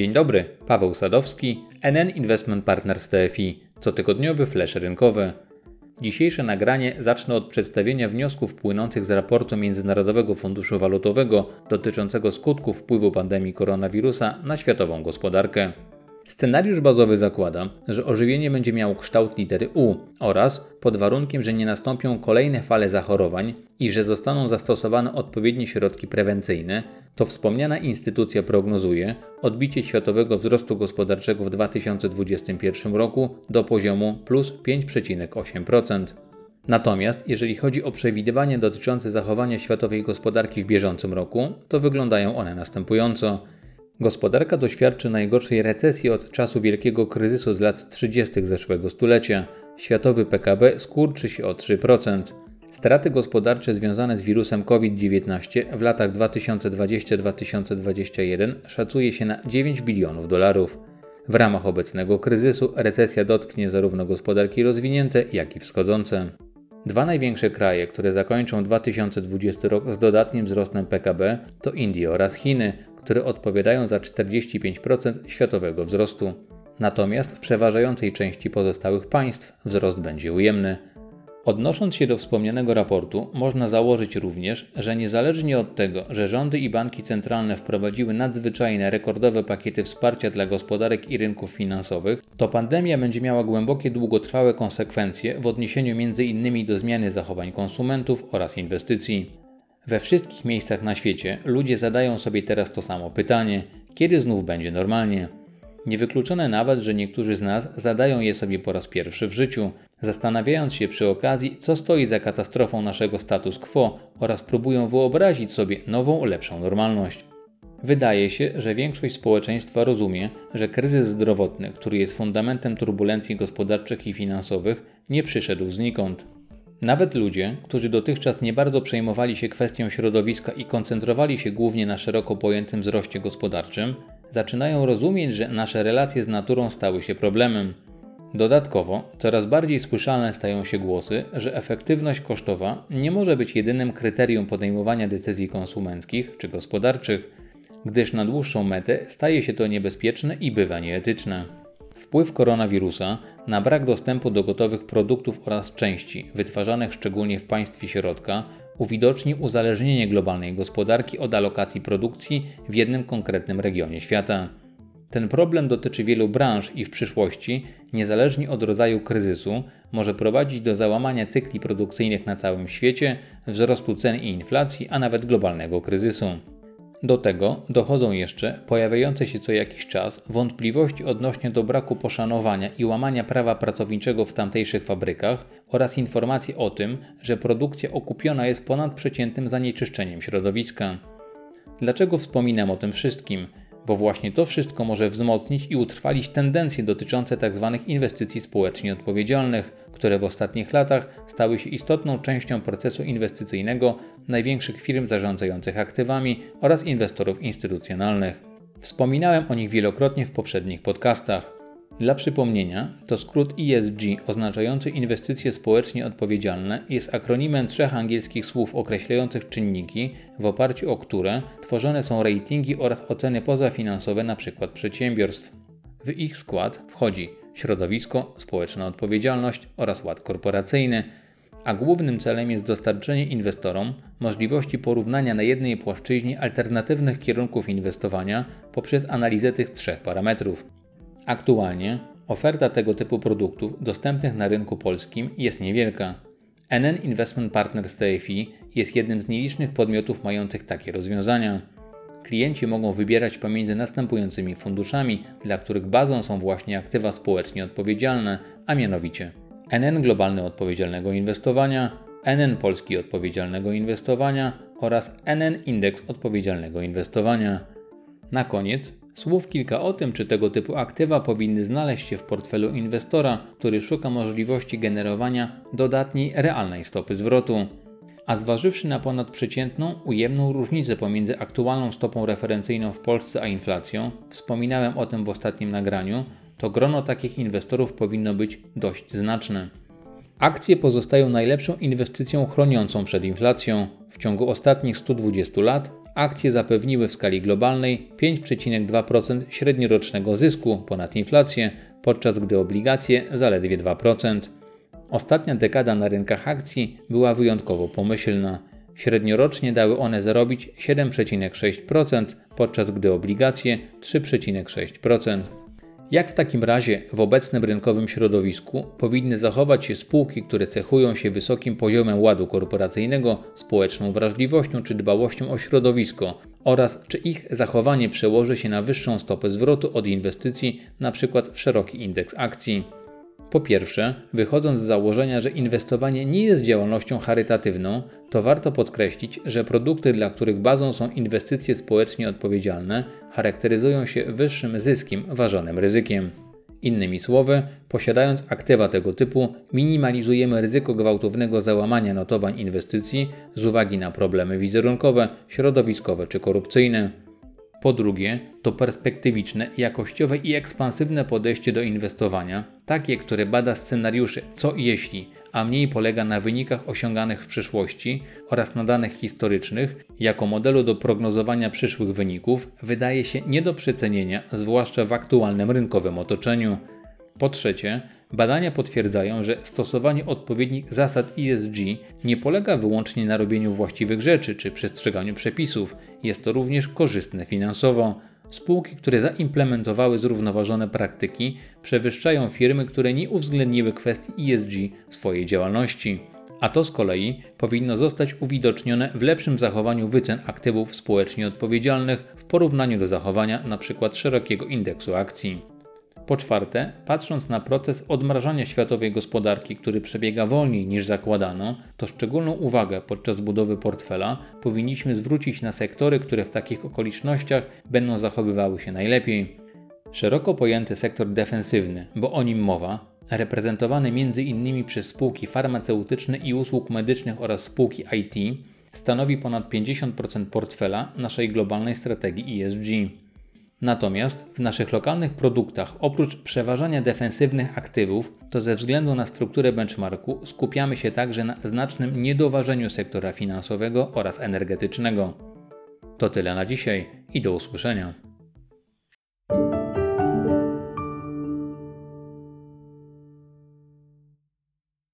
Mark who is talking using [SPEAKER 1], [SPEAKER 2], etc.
[SPEAKER 1] Dzień dobry, Paweł Sadowski, NN Investment Partners TFI, cotygodniowy flash rynkowy. Dzisiejsze nagranie zacznę od przedstawienia wniosków płynących z raportu Międzynarodowego Funduszu Walutowego dotyczącego skutków wpływu pandemii koronawirusa na światową gospodarkę. Scenariusz bazowy zakłada, że ożywienie będzie miało kształt litery U oraz pod warunkiem, że nie nastąpią kolejne fale zachorowań i że zostaną zastosowane odpowiednie środki prewencyjne, to wspomniana instytucja prognozuje odbicie światowego wzrostu gospodarczego w 2021 roku do poziomu plus 5,8%. Natomiast jeżeli chodzi o przewidywania dotyczące zachowania światowej gospodarki w bieżącym roku, to wyglądają one następująco. Gospodarka doświadczy najgorszej recesji od czasu wielkiego kryzysu z lat 30. zeszłego stulecia. Światowy PKB skurczy się o 3%. Straty gospodarcze związane z wirusem COVID-19 w latach 2020-2021 szacuje się na 9 bilionów dolarów. W ramach obecnego kryzysu recesja dotknie zarówno gospodarki rozwinięte, jak i wschodzące. Dwa największe kraje, które zakończą 2020 rok z dodatnim wzrostem PKB to Indie oraz Chiny, które odpowiadają za 45% światowego wzrostu. Natomiast w przeważającej części pozostałych państw wzrost będzie ujemny. Odnosząc się do wspomnianego raportu, można założyć również, że niezależnie od tego, że rządy i banki centralne wprowadziły nadzwyczajne, rekordowe pakiety wsparcia dla gospodarek i rynków finansowych, to pandemia będzie miała głębokie, długotrwałe konsekwencje w odniesieniu m.in. do zmiany zachowań konsumentów oraz inwestycji. We wszystkich miejscach na świecie ludzie zadają sobie teraz to samo pytanie: kiedy znów będzie normalnie? Niewykluczone nawet, że niektórzy z nas zadają je sobie po raz pierwszy w życiu, zastanawiając się przy okazji, co stoi za katastrofą naszego status quo oraz próbują wyobrazić sobie nową, lepszą normalność. Wydaje się, że większość społeczeństwa rozumie, że kryzys zdrowotny, który jest fundamentem turbulencji gospodarczych i finansowych, nie przyszedł znikąd. Nawet ludzie, którzy dotychczas nie bardzo przejmowali się kwestią środowiska i koncentrowali się głównie na szeroko pojętym wzroście gospodarczym, zaczynają rozumieć, że nasze relacje z naturą stały się problemem. Dodatkowo, coraz bardziej słyszalne stają się głosy, że efektywność kosztowa nie może być jedynym kryterium podejmowania decyzji konsumenckich czy gospodarczych, gdyż na dłuższą metę staje się to niebezpieczne i bywa nieetyczne. Wpływ koronawirusa na brak dostępu do gotowych produktów oraz części, wytwarzanych szczególnie w państwie środka, uwidoczni uzależnienie globalnej gospodarki od alokacji produkcji w jednym konkretnym regionie świata. Ten problem dotyczy wielu branż i w przyszłości, niezależnie od rodzaju kryzysu, może prowadzić do załamania cykli produkcyjnych na całym świecie, wzrostu cen i inflacji, a nawet globalnego kryzysu. Do tego dochodzą jeszcze pojawiające się co jakiś czas wątpliwości odnośnie do braku poszanowania i łamania prawa pracowniczego w tamtejszych fabrykach oraz informacje o tym, że produkcja okupiona jest ponadprzeciętnym zanieczyszczeniem środowiska. Dlaczego wspominam o tym wszystkim? Bo właśnie to wszystko może wzmocnić i utrwalić tendencje dotyczące tzw. Tak inwestycji społecznie odpowiedzialnych, które w ostatnich latach stały się istotną częścią procesu inwestycyjnego największych firm zarządzających aktywami oraz inwestorów instytucjonalnych. Wspominałem o nich wielokrotnie w poprzednich podcastach. Dla przypomnienia, to skrót ESG oznaczający inwestycje społecznie odpowiedzialne jest akronimem trzech angielskich słów określających czynniki, w oparciu o które tworzone są ratingi oraz oceny pozafinansowe np. przedsiębiorstw. W ich skład wchodzi środowisko, społeczna odpowiedzialność oraz ład korporacyjny, a głównym celem jest dostarczenie inwestorom możliwości porównania na jednej płaszczyźnie alternatywnych kierunków inwestowania poprzez analizę tych trzech parametrów. Aktualnie oferta tego typu produktów dostępnych na rynku polskim jest niewielka. NN Investment Partners TFI jest jednym z nielicznych podmiotów mających takie rozwiązania. Klienci mogą wybierać pomiędzy następującymi funduszami, dla których bazą są właśnie aktywa społecznie odpowiedzialne, a mianowicie NN Globalny Odpowiedzialnego Inwestowania, NN Polski Odpowiedzialnego Inwestowania oraz NN Indeks Odpowiedzialnego Inwestowania. Na koniec słów kilka o tym, czy tego typu aktywa powinny znaleźć się w portfelu inwestora, który szuka możliwości generowania dodatniej realnej stopy zwrotu. A zważywszy na ponadprzeciętną, ujemną różnicę pomiędzy aktualną stopą referencyjną w Polsce a inflacją, wspominałem o tym w ostatnim nagraniu, to grono takich inwestorów powinno być dość znaczne. Akcje pozostają najlepszą inwestycją chroniącą przed inflacją. W ciągu ostatnich 120 lat akcje zapewniły w skali globalnej 5,2% średniorocznego zysku ponad inflację, podczas gdy obligacje zaledwie 2%. Ostatnia dekada na rynkach akcji była wyjątkowo pomyślna. Średniorocznie dały one zarobić 7,6%, podczas gdy obligacje 3,6%. Jak w takim razie w obecnym rynkowym środowisku powinny zachować się spółki, które cechują się wysokim poziomem ładu korporacyjnego, społeczną wrażliwością czy dbałością o środowisko oraz czy ich zachowanie przełoży się na wyższą stopę zwrotu od inwestycji, np. w szeroki indeks akcji? Po pierwsze, wychodząc z założenia, że inwestowanie nie jest działalnością charytatywną, to warto podkreślić, że produkty, dla których bazą są inwestycje społecznie odpowiedzialne, charakteryzują się wyższym zyskiem ważonym ryzykiem. Innymi słowy, posiadając aktywa tego typu, minimalizujemy ryzyko gwałtownego załamania notowań inwestycji z uwagi na problemy wizerunkowe, środowiskowe czy korupcyjne. Po drugie, to perspektywiczne, jakościowe i ekspansywne podejście do inwestowania, takie, które bada scenariusze co jeśli, a mniej polega na wynikach osiąganych w przyszłości oraz na danych historycznych, jako modelu do prognozowania przyszłych wyników, wydaje się nie do przecenienia, zwłaszcza w aktualnym rynkowym otoczeniu. Po trzecie, badania potwierdzają, że stosowanie odpowiednich zasad ESG nie polega wyłącznie na robieniu właściwych rzeczy czy przestrzeganiu przepisów, jest to również korzystne finansowo. Spółki, które zaimplementowały zrównoważone praktyki, przewyższają firmy, które nie uwzględniły kwestii ESG w swojej działalności. A to z kolei powinno zostać uwidocznione w lepszym zachowaniu wycen aktywów społecznie odpowiedzialnych w porównaniu do zachowania np. szerokiego indeksu akcji. Po czwarte, patrząc na proces odmrażania światowej gospodarki, który przebiega wolniej niż zakładano, to szczególną uwagę podczas budowy portfela powinniśmy zwrócić na sektory, które w takich okolicznościach będą zachowywały się najlepiej. Szeroko pojęty sektor defensywny, bo o nim mowa, reprezentowany m.in. przez spółki farmaceutyczne i usług medycznych oraz spółki IT, stanowi ponad 50% portfela naszej globalnej strategii ESG. Natomiast w naszych lokalnych produktach, oprócz przeważania defensywnych aktywów, to ze względu na strukturę benchmarku skupiamy się także na znacznym niedoważeniu sektora finansowego oraz energetycznego. To tyle na dzisiaj i do usłyszenia.